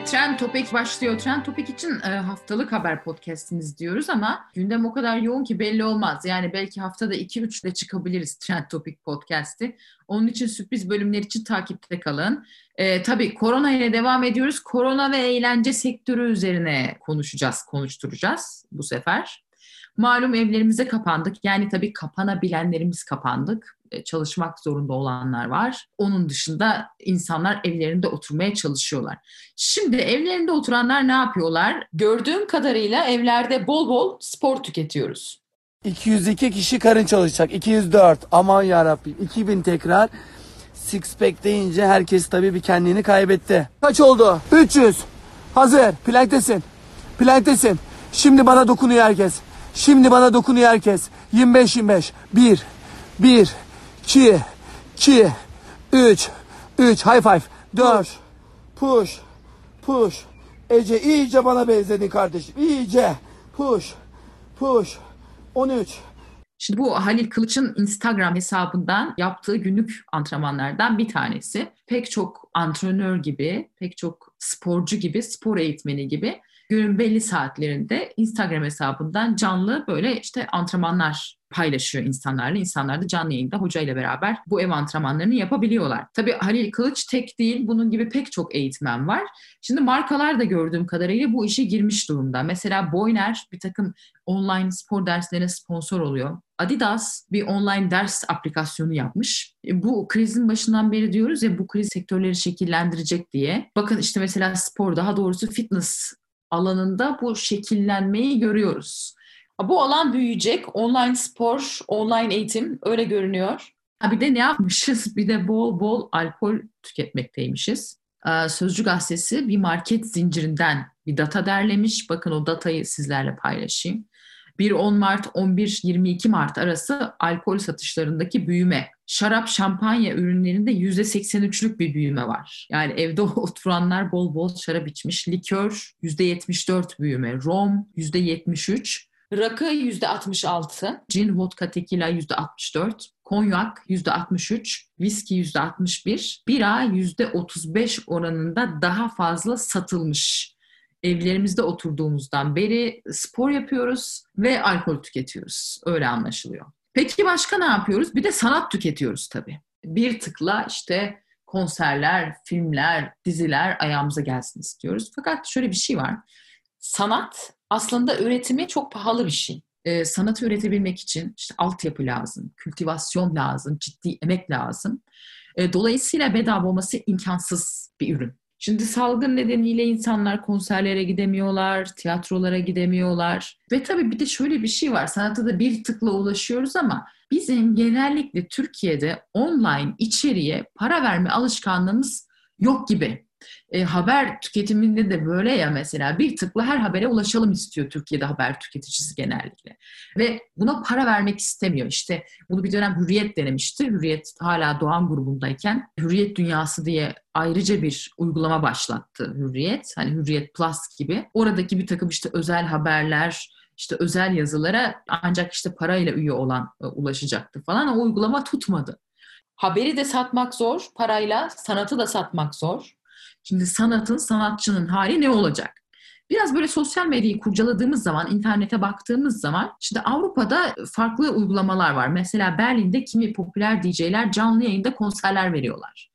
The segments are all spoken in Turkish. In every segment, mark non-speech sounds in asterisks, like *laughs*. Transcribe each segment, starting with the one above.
Evet, Trend Topic başlıyor. Trend Topic için e, haftalık haber podcastimiz diyoruz ama gündem o kadar yoğun ki belli olmaz. Yani belki haftada 2-3 de çıkabiliriz Trend Topic podcast'i. Onun için sürpriz bölümler için takipte kalın. E, tabii korona ile devam ediyoruz. Korona ve eğlence sektörü üzerine konuşacağız, konuşturacağız bu sefer. Malum evlerimize kapandık. Yani tabii kapanabilenlerimiz kapandık. E, çalışmak zorunda olanlar var. Onun dışında insanlar evlerinde oturmaya çalışıyorlar. Şimdi evlerinde oturanlar ne yapıyorlar? Gördüğüm kadarıyla evlerde bol bol spor tüketiyoruz. 202 kişi karın çalışacak. 204. Aman yarabbim. 2000 tekrar. Six pack deyince herkes tabii bir kendini kaybetti. Kaç oldu? 300. Hazır. Planktesin. Planktesin. Şimdi bana dokunuyor herkes. Şimdi bana dokunuyor herkes. 25 25. 1 1 2 2 3 3 high five 4 push push Ece iyice bana benzedin kardeşim. İyice push push 13 Şimdi bu Halil Kılıç'ın Instagram hesabından yaptığı günlük antrenmanlardan bir tanesi. Pek çok antrenör gibi, pek çok sporcu gibi, spor eğitmeni gibi günün belli saatlerinde Instagram hesabından canlı böyle işte antrenmanlar paylaşıyor insanlarla. İnsanlar da canlı yayında hoca ile beraber bu ev antrenmanlarını yapabiliyorlar. Tabii Halil Kılıç tek değil, bunun gibi pek çok eğitmen var. Şimdi markalar da gördüğüm kadarıyla bu işe girmiş durumda. Mesela Boyner bir takım online spor derslerine sponsor oluyor. Adidas bir online ders aplikasyonu yapmış. E, bu krizin başından beri diyoruz ya bu kriz sektörleri şekillendirecek diye. Bakın işte mesela spor daha doğrusu fitness alanında bu şekillenmeyi görüyoruz. Bu alan büyüyecek. Online spor, online eğitim öyle görünüyor. Ha bir de ne yapmışız? Bir de bol bol alkol tüketmekteymişiz. Ee, Sözcü gazetesi bir market zincirinden bir data derlemiş. Bakın o datayı sizlerle paylaşayım. 1-10 Mart, 11-22 Mart arası alkol satışlarındaki büyüme. Şarap, şampanya ürünlerinde %83'lük bir büyüme var. Yani evde *laughs* oturanlar bol bol şarap içmiş. Likör %74 büyüme. Rom %73. Rakı %66. Gin, vodka, tequila %64. Konyak %63, viski %61, bira %35 oranında daha fazla satılmış evlerimizde oturduğumuzdan beri spor yapıyoruz ve alkol tüketiyoruz. Öyle anlaşılıyor. Peki başka ne yapıyoruz? Bir de sanat tüketiyoruz tabii. Bir tıkla işte konserler, filmler, diziler ayağımıza gelsin istiyoruz. Fakat şöyle bir şey var. Sanat aslında üretimi çok pahalı bir şey. Ee, sanatı üretebilmek için işte altyapı lazım, kültivasyon lazım, ciddi emek lazım. Ee, dolayısıyla bedava olması imkansız bir ürün. Şimdi salgın nedeniyle insanlar konserlere gidemiyorlar, tiyatrolara gidemiyorlar. Ve tabii bir de şöyle bir şey var. Sanata da bir tıkla ulaşıyoruz ama bizim genellikle Türkiye'de online içeriye para verme alışkanlığımız yok gibi e, haber tüketiminde de böyle ya mesela bir tıkla her habere ulaşalım istiyor Türkiye'de haber tüketicisi genellikle. Ve buna para vermek istemiyor. İşte bunu bir dönem Hürriyet denemişti. Hürriyet hala Doğan grubundayken Hürriyet Dünyası diye ayrıca bir uygulama başlattı Hürriyet. Hani Hürriyet Plus gibi. Oradaki bir takım işte özel haberler, işte özel yazılara ancak işte parayla üye olan e, ulaşacaktı falan. O uygulama tutmadı. Haberi de satmak zor, parayla sanatı da satmak zor. Şimdi sanatın, sanatçının hali ne olacak? Biraz böyle sosyal medyayı kurcaladığımız zaman, internete baktığımız zaman şimdi Avrupa'da farklı uygulamalar var. Mesela Berlin'de kimi popüler DJ'ler canlı yayında konserler veriyorlar.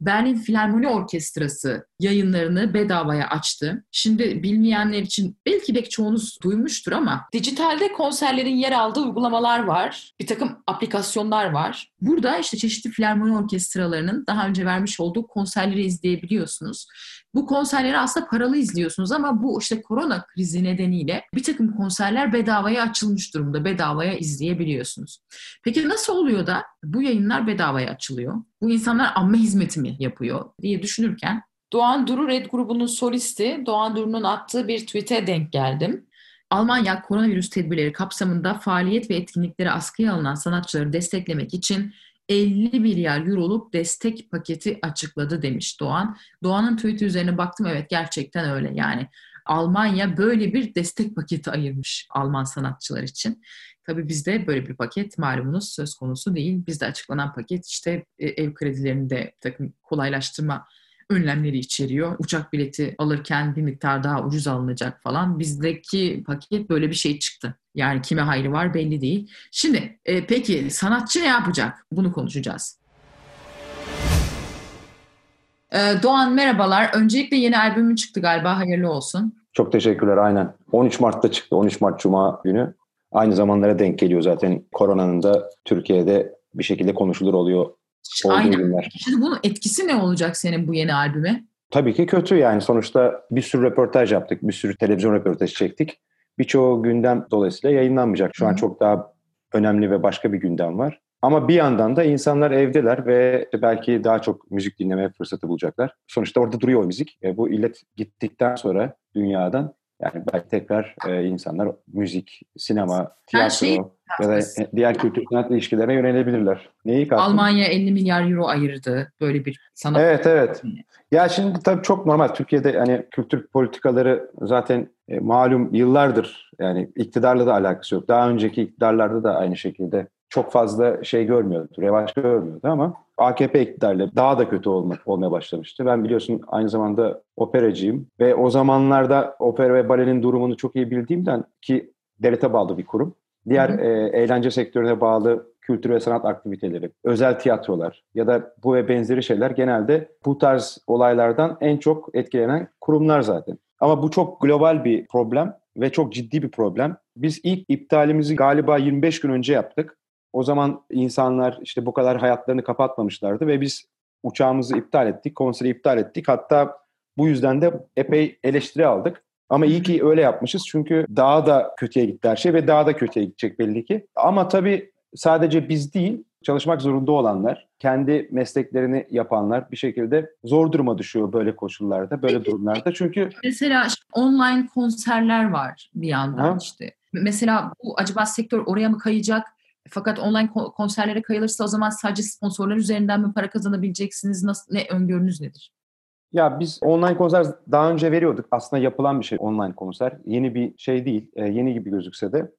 Berlin Filarmoni Orkestrası yayınlarını bedavaya açtı. Şimdi bilmeyenler için belki de çoğunuz duymuştur ama dijitalde konserlerin yer aldığı uygulamalar var. Bir takım aplikasyonlar var. Burada işte çeşitli filarmoni orkestralarının daha önce vermiş olduğu konserleri izleyebiliyorsunuz. Bu konserleri aslında paralı izliyorsunuz ama bu işte korona krizi nedeniyle bir takım konserler bedavaya açılmış durumda. Bedavaya izleyebiliyorsunuz. Peki nasıl oluyor da bu yayınlar bedavaya açılıyor? Bu insanlar amme hizmeti mi yapıyor diye düşünürken Doğan Duru Red grubunun solisti Doğan Duru'nun attığı bir tweet'e denk geldim. Almanya koronavirüs tedbirleri kapsamında faaliyet ve etkinlikleri askıya alınan sanatçıları desteklemek için 50 milyar euroluk destek paketi açıkladı demiş Doğan. Doğan'ın tweet'i üzerine baktım evet gerçekten öyle yani. Almanya böyle bir destek paketi ayırmış Alman sanatçılar için. Tabii bizde böyle bir paket malumunuz söz konusu değil. Bizde açıklanan paket işte e, ev kredilerinde takım kolaylaştırma önlemleri içeriyor. Uçak bileti alırken bir miktar daha ucuz alınacak falan. Bizdeki paket böyle bir şey çıktı. Yani kime hayrı var belli değil. Şimdi e, peki sanatçı ne yapacak? Bunu konuşacağız. E, Doğan merhabalar. Öncelikle yeni albümün çıktı galiba. Hayırlı olsun. Çok teşekkürler aynen. 13 Mart'ta çıktı. 13 Mart Cuma günü. Aynı zamanlara denk geliyor zaten koronanın da Türkiye'de bir şekilde konuşulur oluyor Aynen. Günler. Şimdi bunun etkisi ne olacak senin bu yeni albüme? Tabii ki kötü yani. Sonuçta bir sürü röportaj yaptık, bir sürü televizyon röportajı çektik. Birçoğu gündem dolayısıyla yayınlanmayacak. Şu Hı. an çok daha önemli ve başka bir gündem var. Ama bir yandan da insanlar evdeler ve belki daha çok müzik dinleme fırsatı bulacaklar. Sonuçta orada duruyor o müzik. E, bu illet gittikten sonra dünyadan yani belki tekrar e, insanlar müzik, sinema, tiyatro şey, ya da diğer kültür sanat ilişkilerine yönelebilirler. Neyi kastın? Almanya 50 milyar euro ayırdı böyle bir sanat. Evet evet. Ya şimdi tabii çok normal. Türkiye'de hani kültür politikaları zaten e, malum yıllardır yani iktidarla da alakası yok. Daha önceki iktidarlarda da aynı şekilde çok fazla şey görmüyordu, revaç görmüyordu ama AKP iktidarıyla daha da kötü olma, olmaya başlamıştı. Ben biliyorsun aynı zamanda operacıyım ve o zamanlarda opera ve balenin durumunu çok iyi bildiğimden ki devlete bağlı bir kurum. Diğer e, eğlence sektörüne bağlı kültür ve sanat aktiviteleri, özel tiyatrolar ya da bu ve benzeri şeyler genelde bu tarz olaylardan en çok etkilenen kurumlar zaten. Ama bu çok global bir problem ve çok ciddi bir problem. Biz ilk iptalimizi galiba 25 gün önce yaptık. O zaman insanlar işte bu kadar hayatlarını kapatmamışlardı ve biz uçağımızı iptal ettik, konseri iptal ettik. Hatta bu yüzden de epey eleştiri aldık. Ama iyi ki öyle yapmışız çünkü daha da kötüye gitti her şey ve daha da kötüye gidecek belli ki. Ama tabii sadece biz değil, çalışmak zorunda olanlar, kendi mesleklerini yapanlar bir şekilde zor duruma düşüyor böyle koşullarda, böyle durumlarda. Çünkü mesela online konserler var bir yandan ha? işte. Mesela bu acaba sektör oraya mı kayacak? Fakat online konserlere kayılırsa o zaman sadece sponsorlar üzerinden mi para kazanabileceksiniz? Nasıl, ne öngörünüz nedir? Ya biz online konser daha önce veriyorduk. Aslında yapılan bir şey online konser. Yeni bir şey değil. E, yeni gibi gözükse de.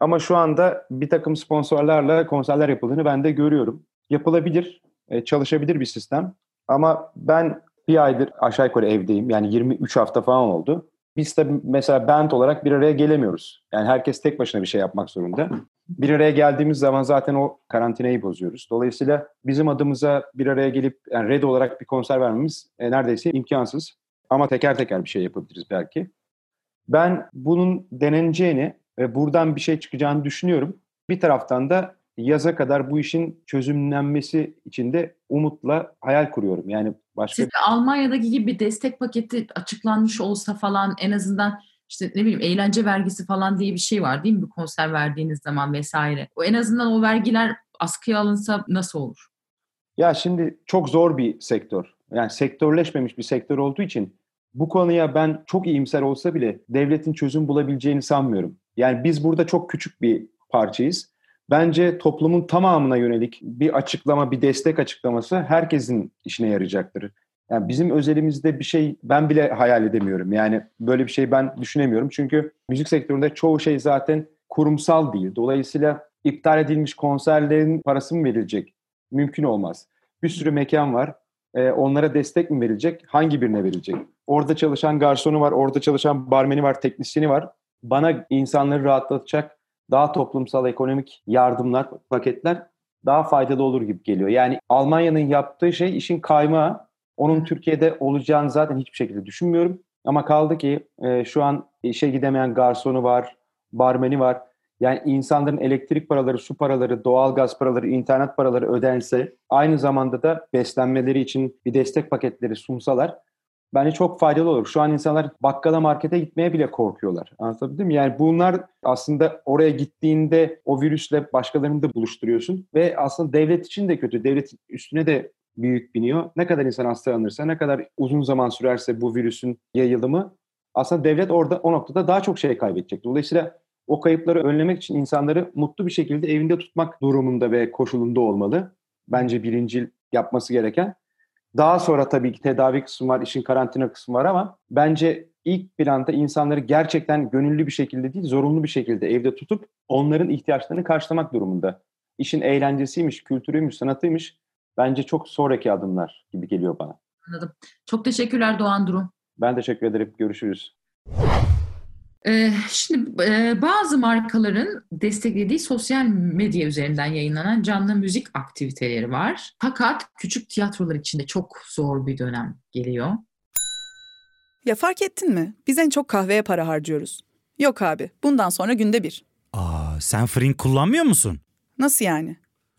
Ama şu anda bir takım sponsorlarla konserler yapıldığını ben de görüyorum. Yapılabilir, e, çalışabilir bir sistem. Ama ben bir aydır aşağı yukarı evdeyim. Yani 23 hafta falan oldu. Biz de mesela band olarak bir araya gelemiyoruz. Yani herkes tek başına bir şey yapmak zorunda. Bir araya geldiğimiz zaman zaten o karantinayı bozuyoruz. Dolayısıyla bizim adımıza bir araya gelip yani red olarak bir konser vermemiz e, neredeyse imkansız. Ama teker teker bir şey yapabiliriz belki. Ben bunun deneneceğini ve buradan bir şey çıkacağını düşünüyorum. Bir taraftan da yaza kadar bu işin çözümlenmesi için de umutla hayal kuruyorum. Yani başka Siz Almanya'daki gibi bir destek paketi açıklanmış olsa falan en azından işte ne bileyim eğlence vergisi falan diye bir şey var değil mi? Bir konser verdiğiniz zaman vesaire. O en azından o vergiler askıya alınsa nasıl olur? Ya şimdi çok zor bir sektör. Yani sektörleşmemiş bir sektör olduğu için bu konuya ben çok iyimser olsa bile devletin çözüm bulabileceğini sanmıyorum. Yani biz burada çok küçük bir parçayız bence toplumun tamamına yönelik bir açıklama, bir destek açıklaması herkesin işine yarayacaktır. Yani bizim özelimizde bir şey ben bile hayal edemiyorum. Yani böyle bir şey ben düşünemiyorum. Çünkü müzik sektöründe çoğu şey zaten kurumsal değil. Dolayısıyla iptal edilmiş konserlerin parası mı verilecek? Mümkün olmaz. Bir sürü mekan var. Ee, onlara destek mi verilecek? Hangi birine verilecek? Orada çalışan garsonu var, orada çalışan barmeni var, teknisyeni var. Bana insanları rahatlatacak daha toplumsal ekonomik yardımlar, paketler daha faydalı olur gibi geliyor. Yani Almanya'nın yaptığı şey işin kaymağı. Onun Türkiye'de olacağını zaten hiçbir şekilde düşünmüyorum. Ama kaldı ki e, şu an işe gidemeyen garsonu var, barmeni var. Yani insanların elektrik paraları, su paraları, doğal gaz paraları, internet paraları ödense aynı zamanda da beslenmeleri için bir destek paketleri sunsalar bence çok faydalı olur. Şu an insanlar bakkala markete gitmeye bile korkuyorlar. Anlatabildim mi? Yani bunlar aslında oraya gittiğinde o virüsle başkalarını da buluşturuyorsun ve aslında devlet için de kötü. Devlet üstüne de büyük biniyor. Ne kadar insan hastalanırsa, ne kadar uzun zaman sürerse bu virüsün yayılımı aslında devlet orada o noktada daha çok şey kaybedecek. Dolayısıyla o kayıpları önlemek için insanları mutlu bir şekilde evinde tutmak durumunda ve koşulunda olmalı. Bence birinci yapması gereken. Daha sonra tabii ki tedavi kısmı var, işin karantina kısmı var ama bence ilk planda insanları gerçekten gönüllü bir şekilde değil, zorunlu bir şekilde evde tutup onların ihtiyaçlarını karşılamak durumunda. İşin eğlencesiymiş, kültürüymüş, sanatıymış. Bence çok sonraki adımlar gibi geliyor bana. Anladım. Çok teşekkürler Doğan Duru. Ben teşekkür ederim. Görüşürüz. Ee, şimdi e, bazı markaların desteklediği sosyal medya üzerinden yayınlanan canlı müzik aktiviteleri var. Fakat küçük tiyatrolar için de çok zor bir dönem geliyor. Ya fark ettin mi? Biz en çok kahveye para harcıyoruz. Yok abi, bundan sonra günde bir. Aa, sen Frink kullanmıyor musun? Nasıl yani?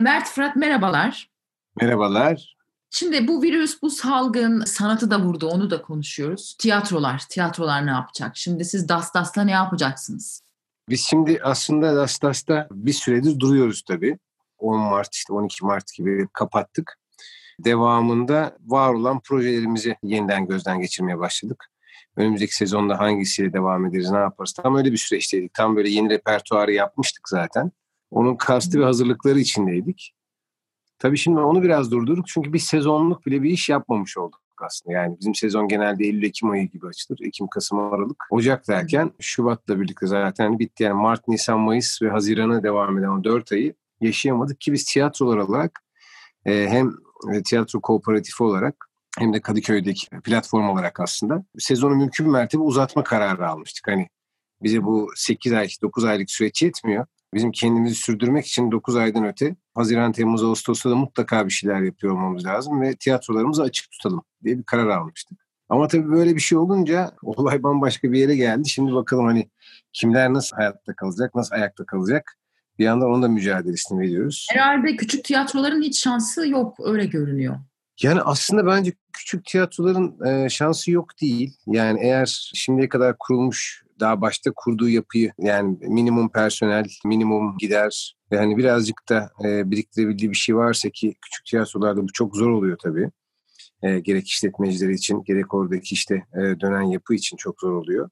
Mert Fırat merhabalar. Merhabalar. Şimdi bu virüs, bu salgın sanatı da vurdu, onu da konuşuyoruz. Tiyatrolar, tiyatrolar ne yapacak? Şimdi siz Dastas'ta ne yapacaksınız? Biz şimdi aslında Dastas'ta bir süredir duruyoruz tabii. 10 Mart, işte 12 Mart gibi kapattık. Devamında var olan projelerimizi yeniden gözden geçirmeye başladık. Önümüzdeki sezonda hangisiyle devam ederiz, ne yaparız? Tam öyle bir süreçteydik. Tam böyle yeni repertuarı yapmıştık zaten. Onun kastı ve hazırlıkları içindeydik. Tabii şimdi onu biraz durdurduk çünkü bir sezonluk bile bir iş yapmamış olduk aslında. Yani bizim sezon genelde Eylül-Ekim ayı gibi açılır. Ekim, Kasım, Aralık. Ocak derken Şubat'la birlikte zaten bitti. Yani Mart, Nisan, Mayıs ve Haziran'a devam eden o dört ayı yaşayamadık ki biz tiyatrolar olarak e, hem tiyatro kooperatifi olarak hem de Kadıköy'deki platform olarak aslında sezonu mümkün mertebe uzatma kararı almıştık. Hani bize bu 8 ay, 9 aylık süreç yetmiyor bizim kendimizi sürdürmek için 9 aydan öte Haziran, Temmuz, Ağustos'ta da mutlaka bir şeyler yapıyor olmamız lazım ve tiyatrolarımızı açık tutalım diye bir karar almıştık. Ama tabii böyle bir şey olunca olay bambaşka bir yere geldi. Şimdi bakalım hani kimler nasıl hayatta kalacak, nasıl ayakta kalacak? Bir yandan onun da mücadelesini veriyoruz. Herhalde küçük tiyatroların hiç şansı yok, öyle görünüyor. Yani aslında bence küçük tiyatroların e, şansı yok değil. Yani eğer şimdiye kadar kurulmuş daha başta kurduğu yapıyı yani minimum personel, minimum gider ve hani birazcık da e, biriktirebildiği bir şey varsa ki küçük tiyatrolarda bu çok zor oluyor tabii. E, gerek işletmecileri için gerek oradaki işte e, dönen yapı için çok zor oluyor.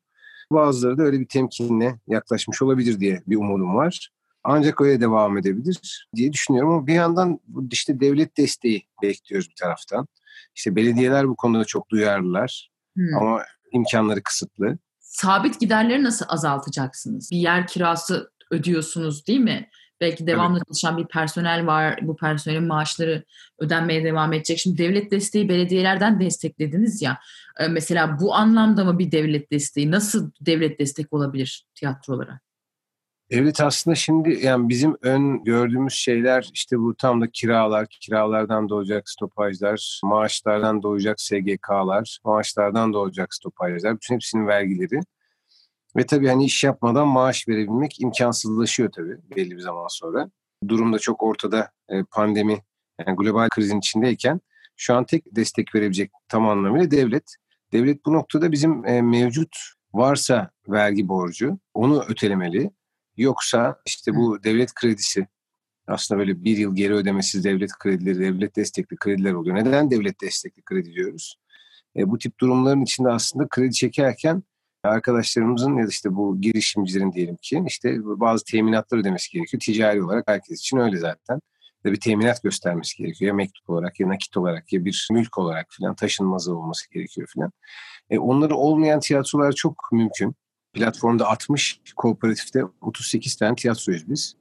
Bazıları da öyle bir temkinle yaklaşmış olabilir diye bir umudum var. Ancak öyle devam edebilir diye düşünüyorum ama bir yandan işte devlet desteği bekliyoruz bir taraftan. İşte belediyeler bu konuda çok duyarlılar hmm. ama imkanları kısıtlı sabit giderleri nasıl azaltacaksınız? Bir yer kirası ödüyorsunuz değil mi? Belki devamlı evet. çalışan bir personel var. Bu personelin maaşları ödenmeye devam edecek. Şimdi devlet desteği belediyelerden desteklediniz ya. Ee, mesela bu anlamda mı bir devlet desteği? Nasıl devlet destek olabilir tiyatrolara? Evet aslında şimdi yani bizim ön gördüğümüz şeyler işte bu tam da kiralar, kiralardan doğacak stopajlar, maaşlardan doğacak SGK'lar, maaşlardan doğacak stopajlar, bütün hepsinin vergileri. Ve tabii hani iş yapmadan maaş verebilmek imkansızlaşıyor tabii belli bir zaman sonra. Durum da çok ortada e, pandemi, yani global krizin içindeyken şu an tek destek verebilecek tam anlamıyla devlet. Devlet bu noktada bizim e, mevcut varsa vergi borcu onu ötelemeli. Yoksa işte bu devlet kredisi aslında böyle bir yıl geri ödemesiz devlet kredileri, devlet destekli krediler oluyor. Neden devlet destekli kredi diyoruz? E, bu tip durumların içinde aslında kredi çekerken arkadaşlarımızın ya da işte bu girişimcilerin diyelim ki işte bazı teminatlar ödemesi gerekiyor. Ticari olarak herkes için öyle zaten. Ve bir teminat göstermesi gerekiyor. Ya mektup olarak ya nakit olarak ya bir mülk olarak filan taşınmazı olması gerekiyor filan. E, onları olmayan tiyatrolar çok mümkün. Platformda 60, kooperatifte 38 tane tiyatroyuz biz.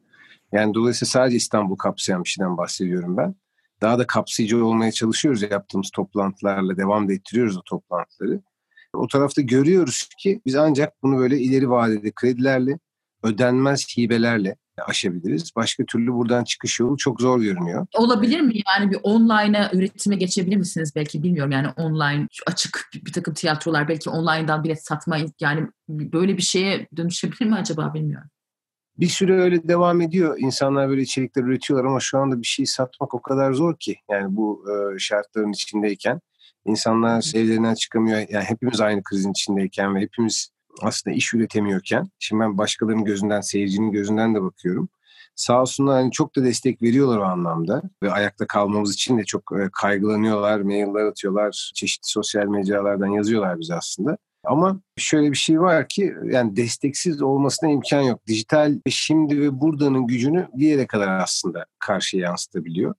Yani dolayısıyla sadece İstanbul kapsayan bir şeyden bahsediyorum ben. Daha da kapsayıcı olmaya çalışıyoruz yaptığımız toplantılarla, devam da ettiriyoruz o toplantıları. O tarafta görüyoruz ki biz ancak bunu böyle ileri vadeli kredilerle, ödenmez hibelerle aşabiliriz. Başka türlü buradan çıkış yolu çok zor görünüyor. Olabilir mi? Yani bir online'a üretime geçebilir misiniz belki bilmiyorum. Yani online açık bir, takım tiyatrolar belki online'dan bilet satma yani böyle bir şeye dönüşebilir mi acaba bilmiyorum. Bir süre öyle devam ediyor. İnsanlar böyle içerikler üretiyorlar ama şu anda bir şey satmak o kadar zor ki. Yani bu e, şartların içindeyken insanlar evlerinden çıkamıyor. Yani hepimiz aynı krizin içindeyken ve hepimiz aslında iş üretemiyorken şimdi ben başkalarının gözünden, seyircinin gözünden de bakıyorum. Sağ olsunlar hani çok da destek veriyorlar o anlamda ve ayakta kalmamız için de çok e, kaygılanıyorlar, mailler atıyorlar, çeşitli sosyal mecralardan yazıyorlar bize aslında. Ama şöyle bir şey var ki yani desteksiz olmasına imkan yok. Dijital şimdi ve buradanın gücünü bir yere kadar aslında karşıya yansıtabiliyor.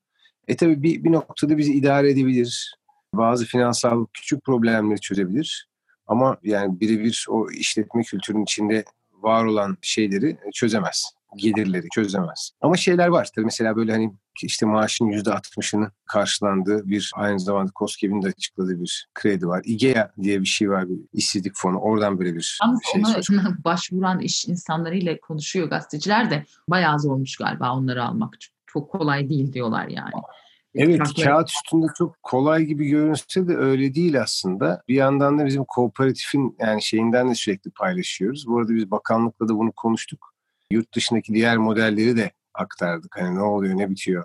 E tabii bir, bir noktada bizi idare edebilir. Bazı finansal küçük problemleri çözebilir. Ama yani birebir o işletme kültürünün içinde var olan şeyleri çözemez. Gelirleri çözemez. Ama şeyler var. Tabii mesela böyle hani işte maaşın yüzde altmışını karşılandığı bir aynı zamanda COSGAP'in de açıkladığı bir kredi var. IGEA diye bir şey var. Bir işsizlik fonu. Oradan böyle bir Ama şey ona *laughs* başvuran iş insanlarıyla konuşuyor gazeteciler de bayağı zormuş galiba onları almak. Çok kolay değil diyorlar yani. Evet kağıt üstünde çok kolay gibi görünse de öyle değil aslında. Bir yandan da bizim kooperatifin yani şeyinden de sürekli paylaşıyoruz. Bu arada biz bakanlıkla da bunu konuştuk. Yurt dışındaki diğer modelleri de aktardık. Hani ne oluyor ne bitiyor.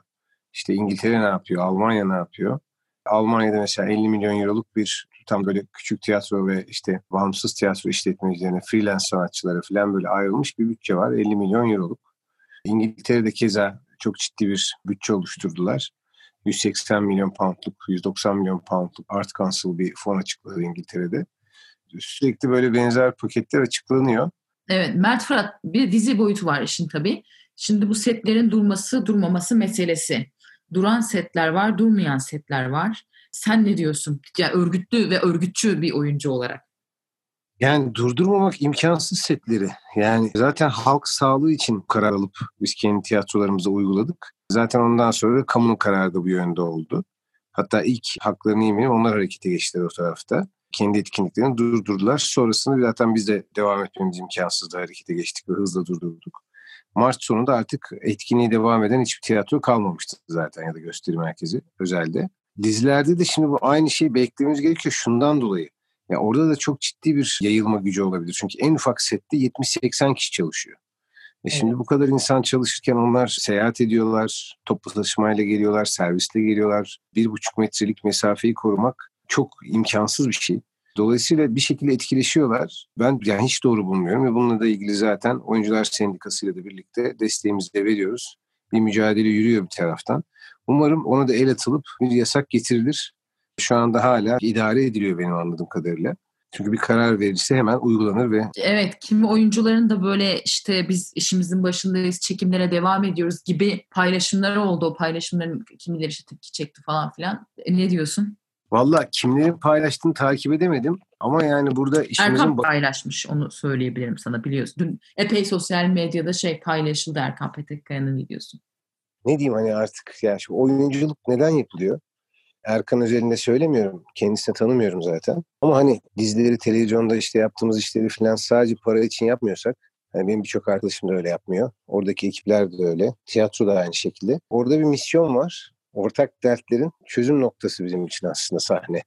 İşte İngiltere ne yapıyor, Almanya ne yapıyor. Almanya'da mesela 50 milyon euroluk bir tam böyle küçük tiyatro ve işte bağımsız tiyatro işletmecilerine, freelance sanatçılara falan böyle ayrılmış bir bütçe var. 50 milyon euroluk. İngiltere'de keza çok ciddi bir bütçe oluşturdular. 180 milyon poundluk, 190 milyon poundluk Art Council bir fon açıkladı İngiltere'de. Sürekli böyle benzer paketler açıklanıyor. Evet Mert Fırat bir dizi boyutu var işin tabii. Şimdi bu setlerin durması durmaması meselesi. Duran setler var, durmayan setler var. Sen ne diyorsun? Yani örgütlü ve örgütçü bir oyuncu olarak. Yani durdurmamak imkansız setleri. Yani zaten halk sağlığı için karar alıp biz kendi tiyatrolarımızda uyguladık. Zaten ondan sonra kamunun kararı da bu yönde oldu. Hatta ilk haklarını yemeyelim onlar harekete geçtiler o tarafta. Kendi etkinliklerini durdurdular. Sonrasında zaten biz de devam etmemiz imkansızdı harekete geçtik ve hızla durdurduk. Mart sonunda artık etkinliği devam eden hiçbir tiyatro kalmamıştı zaten ya da gösteri merkezi özelde. Dizilerde de şimdi bu aynı şeyi beklememiz gerekiyor şundan dolayı. Ya orada da çok ciddi bir yayılma gücü olabilir. Çünkü en ufak sette 70-80 kişi çalışıyor. E şimdi evet. bu kadar insan çalışırken onlar seyahat ediyorlar, toplu taşımayla geliyorlar, servisle geliyorlar. Bir buçuk metrelik mesafeyi korumak çok imkansız bir şey. Dolayısıyla bir şekilde etkileşiyorlar. Ben yani hiç doğru bulmuyorum ve bununla da ilgili zaten Oyuncular Sendikası ile de birlikte desteğimizi de veriyoruz. Bir mücadele yürüyor bir taraftan. Umarım ona da el atılıp bir yasak getirilir. Şu anda hala idare ediliyor benim anladığım kadarıyla. Çünkü bir karar verirse hemen uygulanır ve... Evet, kimi oyuncuların da böyle işte biz işimizin başındayız, çekimlere devam ediyoruz gibi paylaşımları oldu. O paylaşımların kimileri işte tepki çekti falan filan. E, ne diyorsun? Valla kimlerin paylaştığını takip edemedim. Ama yani burada işimizin... Erkan paylaşmış onu söyleyebilirim sana biliyorsun. Dün epey sosyal medyada şey paylaşıldı Erkan Petekkaya'nın videosu. Ne diyeyim hani artık ya şu oyunculuk neden yapılıyor? Erkan özelinde söylemiyorum. Kendisini tanımıyorum zaten. Ama hani dizileri, televizyonda işte yaptığımız işleri falan sadece para için yapmıyorsak yani benim birçok arkadaşım da öyle yapmıyor. Oradaki ekipler de öyle. Tiyatro da aynı şekilde. Orada bir misyon var. Ortak dertlerin çözüm noktası bizim için aslında sahne.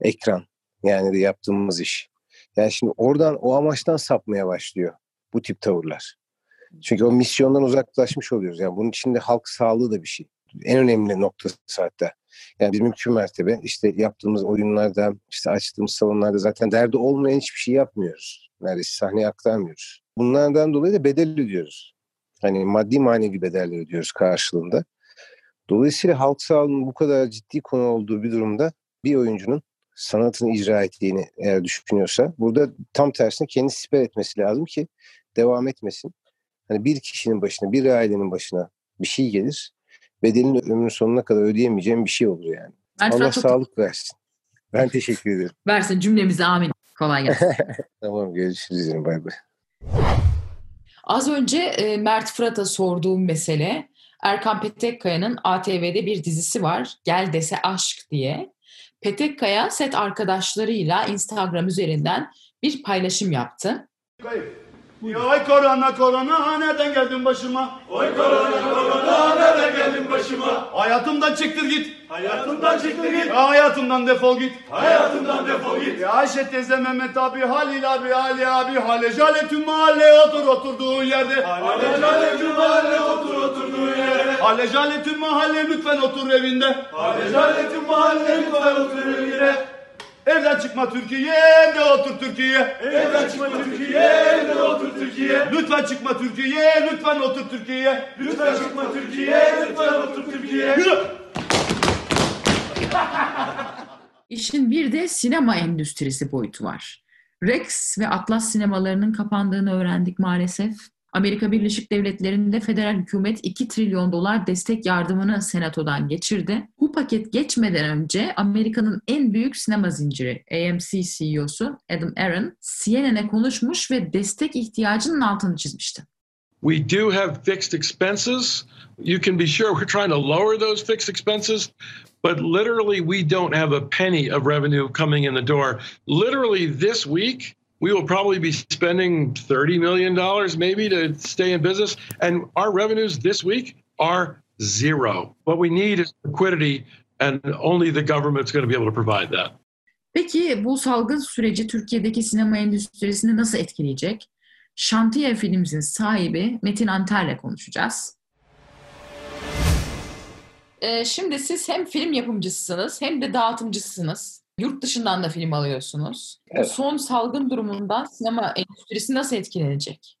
Ekran. Yani de yaptığımız iş. Yani şimdi oradan o amaçtan sapmaya başlıyor bu tip tavırlar. Çünkü o misyondan uzaklaşmış oluyoruz. Yani bunun içinde halk sağlığı da bir şey. En önemli noktası hatta. Yani biz mümkün mertebe işte yaptığımız oyunlarda, işte açtığımız salonlarda zaten derdi olmayan hiçbir şey yapmıyoruz. Neredeyse sahneye aktarmıyoruz. Bunlardan dolayı da bedel ödüyoruz. Hani maddi manevi bedeller ödüyoruz karşılığında. Dolayısıyla halk sağlığının bu kadar ciddi konu olduğu bir durumda bir oyuncunun sanatını icra ettiğini eğer düşünüyorsa burada tam tersine kendi siper etmesi lazım ki devam etmesin. Hani bir kişinin başına, bir ailenin başına bir şey gelir. Bedelini ömrün sonuna kadar ödeyemeyeceğim bir şey olur yani. Mert Allah çok sağlık versin. Ben teşekkür ederim. *laughs* versin cümlemize amin. Kolay gelsin. *laughs* Tamam görüşürüz. yine, Bay bay. Az önce e, Mert Fırat'a sorduğum mesele Erkan Petekkaya'nın ATV'de bir dizisi var. Gel dese aşk diye. Petekkaya set arkadaşlarıyla Instagram üzerinden bir paylaşım yaptı. Oy korona korona nereden geldin başıma? Oy korona korona nereden geldin başıma? Hayatımdan çıktır git. Hayatımdan çıktır git. Ya hayatımdan defol git. Hayatımdan defol git. Ya Ayşe teyze Mehmet abi Halil abi Ali abi Hale Jale tüm mahalle otur oturduğun yerde. Hale Jale tüm mahalle otur oturduğun yerde. Hale Jale tüm mahalle lütfen otur evinde. Hale Jale tüm mahalle lütfen otur evinde. Evden çıkma Türkiye, evde otur Türkiye. Evden çıkma Türkiye, evde otur Türkiye. Lütfen çıkma Türkiye, lütfen otur Türkiye. Lütfen çıkma Türkiye, lütfen otur Türkiye. Yürü! *laughs* İşin bir de sinema endüstrisi boyutu var. Rex ve Atlas sinemalarının kapandığını öğrendik maalesef. Amerika Birleşik Devletleri'nde federal hükümet 2 trilyon dolar destek yardımını senatodan geçirdi. Bu paket geçmeden önce Amerika'nın en büyük sinema zinciri AMC CEO'su Adam Aaron CNN'e konuşmuş ve destek ihtiyacının altını çizmişti. We do have fixed expenses. You can be sure we're trying to lower those fixed expenses, but literally, we don't have a penny of revenue coming in the door. Literally, this week, we will probably be spending $30 million maybe to stay in business. And our revenues this week are zero. What we need is liquidity, and only the government's going to be able to provide that. Peki bu salgın süreci Türkiye'deki sinema endüstrisini nasıl etkileyecek? Şantiye Films'in sahibi Metin Anter'le konuşacağız. Ee, şimdi siz hem film yapımcısınız hem de dağıtımcısınız. Yurt dışından da film alıyorsunuz. Evet. Son salgın durumundan sinema endüstrisi nasıl etkilenecek?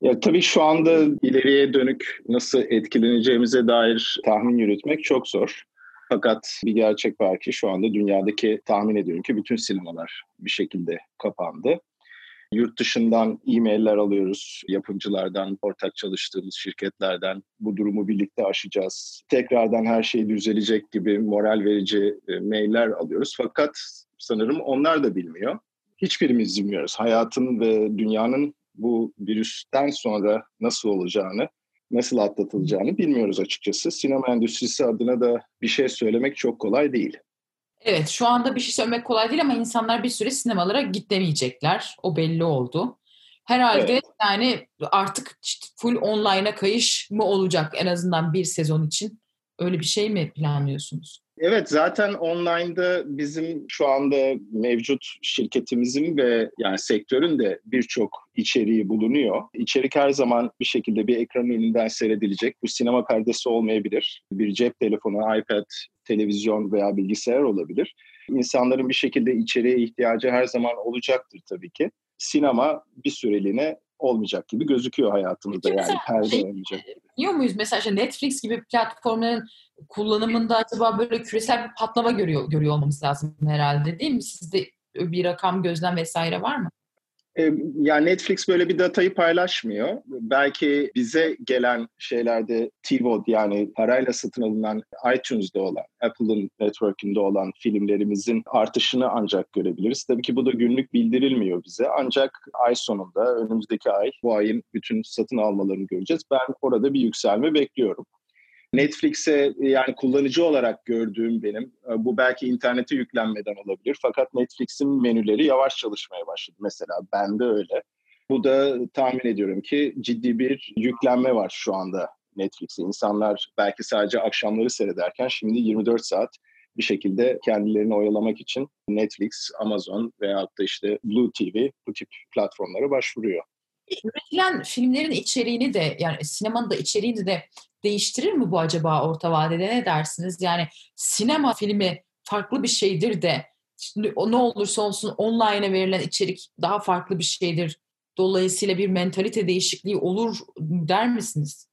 Ya tabii şu anda ileriye dönük nasıl etkileneceğimize dair tahmin yürütmek çok zor. Fakat bir gerçek var ki şu anda dünyadaki tahmin ediyorum ki bütün sinemalar bir şekilde kapandı. Yurt dışından e-mailler alıyoruz yapımcılardan, ortak çalıştığımız şirketlerden. Bu durumu birlikte aşacağız. Tekrardan her şey düzelecek gibi moral verici e, mailler alıyoruz. Fakat sanırım onlar da bilmiyor. Hiçbirimiz bilmiyoruz. Hayatın ve dünyanın bu virüsten sonra nasıl olacağını, nasıl atlatılacağını bilmiyoruz açıkçası. Sinema endüstrisi adına da bir şey söylemek çok kolay değil. Evet şu anda bir şey söylemek kolay değil ama insanlar bir süre sinemalara gitmeyecekler. O belli oldu. Herhalde Evet. yani artık full online'a kayış mı olacak en azından bir sezon için? Öyle bir şey mi planlıyorsunuz? Evet zaten online'da bizim şu anda mevcut şirketimizin ve yani sektörün de birçok içeriği bulunuyor. İçerik her zaman bir şekilde bir ekran önünden seyredilecek. Bu sinema perdesi olmayabilir. Bir cep telefonu, iPad, televizyon veya bilgisayar olabilir. İnsanların bir şekilde içeriğe ihtiyacı her zaman olacaktır tabii ki. Sinema bir süreliğine olmayacak gibi gözüküyor hayatımızda Peki yani perde şey- olmayacak. Biliyor muyuz mesela işte Netflix gibi platformların kullanımında acaba böyle küresel bir patlama görüyor, görüyor olmamız lazım herhalde değil mi? Sizde bir rakam gözlem vesaire var mı? E, Yani Netflix böyle bir datayı paylaşmıyor. Belki bize gelen şeylerde TVOD yani parayla satın alınan iTunes'da olan, Apple'ın network'ünde olan filmlerimizin artışını ancak görebiliriz. Tabii ki bu da günlük bildirilmiyor bize. Ancak ay sonunda önümüzdeki ay bu ayın bütün satın almalarını göreceğiz. Ben orada bir yükselme bekliyorum. Netflix'e yani kullanıcı olarak gördüğüm benim e, bu belki internete yüklenmeden olabilir fakat Netflix'in menüleri yavaş çalışmaya başladı mesela bende öyle. Bu da tahmin ediyorum ki ciddi bir yüklenme var şu anda Netflix'e. İnsanlar belki sadece akşamları seyrederken şimdi 24 saat bir şekilde kendilerini oyalamak için Netflix, Amazon veyahut da işte Blue TV bu tip platformlara başvuruyor. Üretilen filmlerin içeriğini de yani sinemanın da içeriğini de değiştirir mi bu acaba orta vadede ne dersiniz? Yani sinema filmi farklı bir şeydir de şimdi ne olursa olsun online'a verilen içerik daha farklı bir şeydir. Dolayısıyla bir mentalite değişikliği olur der misiniz?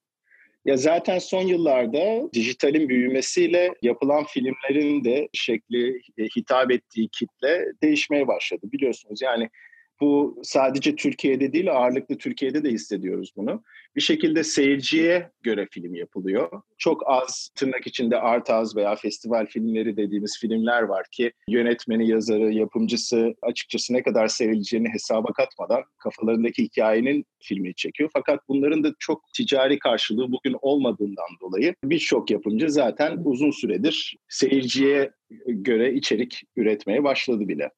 Ya zaten son yıllarda dijitalin büyümesiyle yapılan filmlerin de şekli, e, hitap ettiği kitle değişmeye başladı. Biliyorsunuz yani bu sadece Türkiye'de değil ağırlıklı Türkiye'de de hissediyoruz bunu. Bir şekilde seyirciye göre film yapılıyor. Çok az tırnak içinde art az veya festival filmleri dediğimiz filmler var ki yönetmeni, yazarı, yapımcısı açıkçası ne kadar sevileceğini hesaba katmadan kafalarındaki hikayenin filmi çekiyor. Fakat bunların da çok ticari karşılığı bugün olmadığından dolayı birçok yapımcı zaten uzun süredir seyirciye göre içerik üretmeye başladı bile.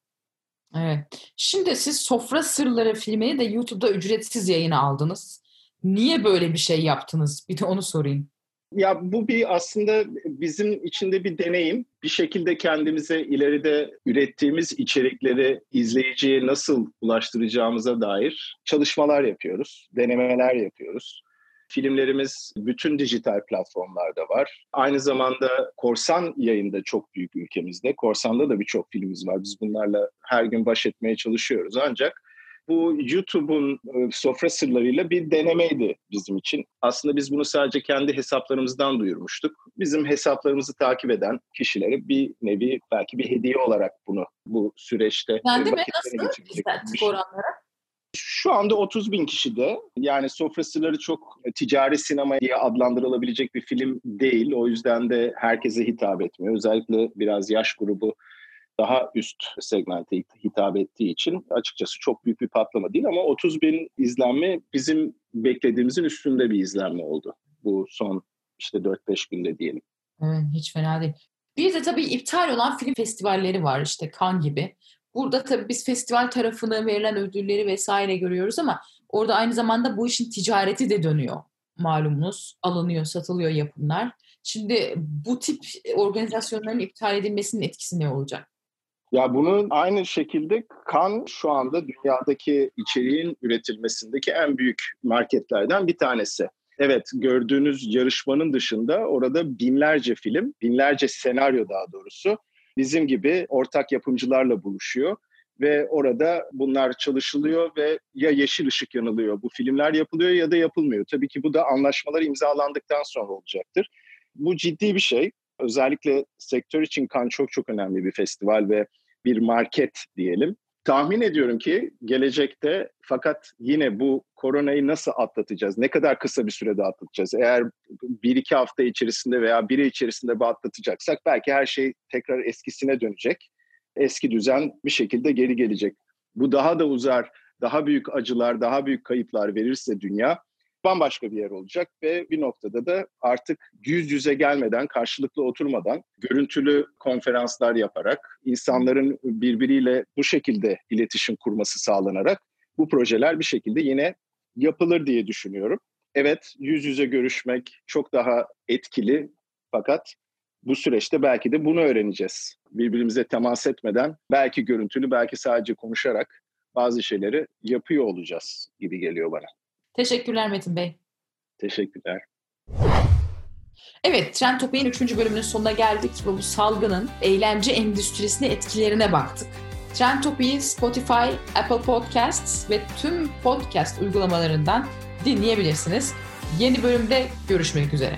Evet. Şimdi siz Sofra Sırları filmini de YouTube'da ücretsiz yayına aldınız. Niye böyle bir şey yaptınız? Bir de onu sorayım. Ya bu bir aslında bizim içinde bir deneyim. Bir şekilde kendimize ileride ürettiğimiz içerikleri izleyiciye nasıl ulaştıracağımıza dair çalışmalar yapıyoruz, denemeler yapıyoruz. Filmlerimiz bütün dijital platformlarda var. Aynı zamanda Korsan yayında çok büyük ülkemizde. Korsan'da da birçok filmimiz var. Biz bunlarla her gün baş etmeye çalışıyoruz. Ancak bu YouTube'un e, sofra sırlarıyla bir denemeydi bizim için. Aslında biz bunu sadece kendi hesaplarımızdan duyurmuştuk. Bizim hesaplarımızı takip eden kişilere bir nevi belki bir hediye olarak bunu bu süreçte Kendi mi? Nasıl izlendik oranlara? Şu anda 30 bin kişide yani sofra sırları çok ticari sinema diye adlandırılabilecek bir film değil. O yüzden de herkese hitap etmiyor. Özellikle biraz yaş grubu daha üst segmente hitap ettiği için açıkçası çok büyük bir patlama değil ama 30 bin izlenme bizim beklediğimizin üstünde bir izlenme oldu. Bu son işte 4-5 günde diyelim. Evet, hiç fena değil. Bir de tabii iptal olan film festivalleri var işte Kan gibi. Burada tabii biz festival tarafını verilen ödülleri vesaire görüyoruz ama orada aynı zamanda bu işin ticareti de dönüyor malumunuz. Alınıyor, satılıyor yapımlar. Şimdi bu tip organizasyonların iptal edilmesinin etkisi ne olacak? Ya bunun aynı şekilde kan şu anda dünyadaki içeriğin üretilmesindeki en büyük marketlerden bir tanesi. Evet gördüğünüz yarışmanın dışında orada binlerce film, binlerce senaryo daha doğrusu bizim gibi ortak yapımcılarla buluşuyor ve orada bunlar çalışılıyor ve ya yeşil ışık yanılıyor bu filmler yapılıyor ya da yapılmıyor. Tabii ki bu da anlaşmalar imzalandıktan sonra olacaktır. Bu ciddi bir şey. Özellikle sektör için kan çok çok önemli bir festival ve bir market diyelim. Tahmin ediyorum ki gelecekte fakat yine bu koronayı nasıl atlatacağız? Ne kadar kısa bir sürede atlatacağız? Eğer bir iki hafta içerisinde veya biri içerisinde bu atlatacaksak belki her şey tekrar eskisine dönecek. Eski düzen bir şekilde geri gelecek. Bu daha da uzar, daha büyük acılar, daha büyük kayıplar verirse dünya bambaşka bir yer olacak ve bir noktada da artık yüz yüze gelmeden, karşılıklı oturmadan, görüntülü konferanslar yaparak, insanların birbiriyle bu şekilde iletişim kurması sağlanarak bu projeler bir şekilde yine yapılır diye düşünüyorum. Evet, yüz yüze görüşmek çok daha etkili fakat bu süreçte belki de bunu öğreneceğiz. Birbirimize temas etmeden, belki görüntülü, belki sadece konuşarak bazı şeyleri yapıyor olacağız gibi geliyor bana. Teşekkürler Metin Bey. Teşekkürler. Evet, Trend Topik'in 3. bölümünün sonuna geldik ve bu salgının eğlence endüstrisine etkilerine baktık. Trend Topik'i Spotify, Apple Podcasts ve tüm podcast uygulamalarından dinleyebilirsiniz. Yeni bölümde görüşmek üzere.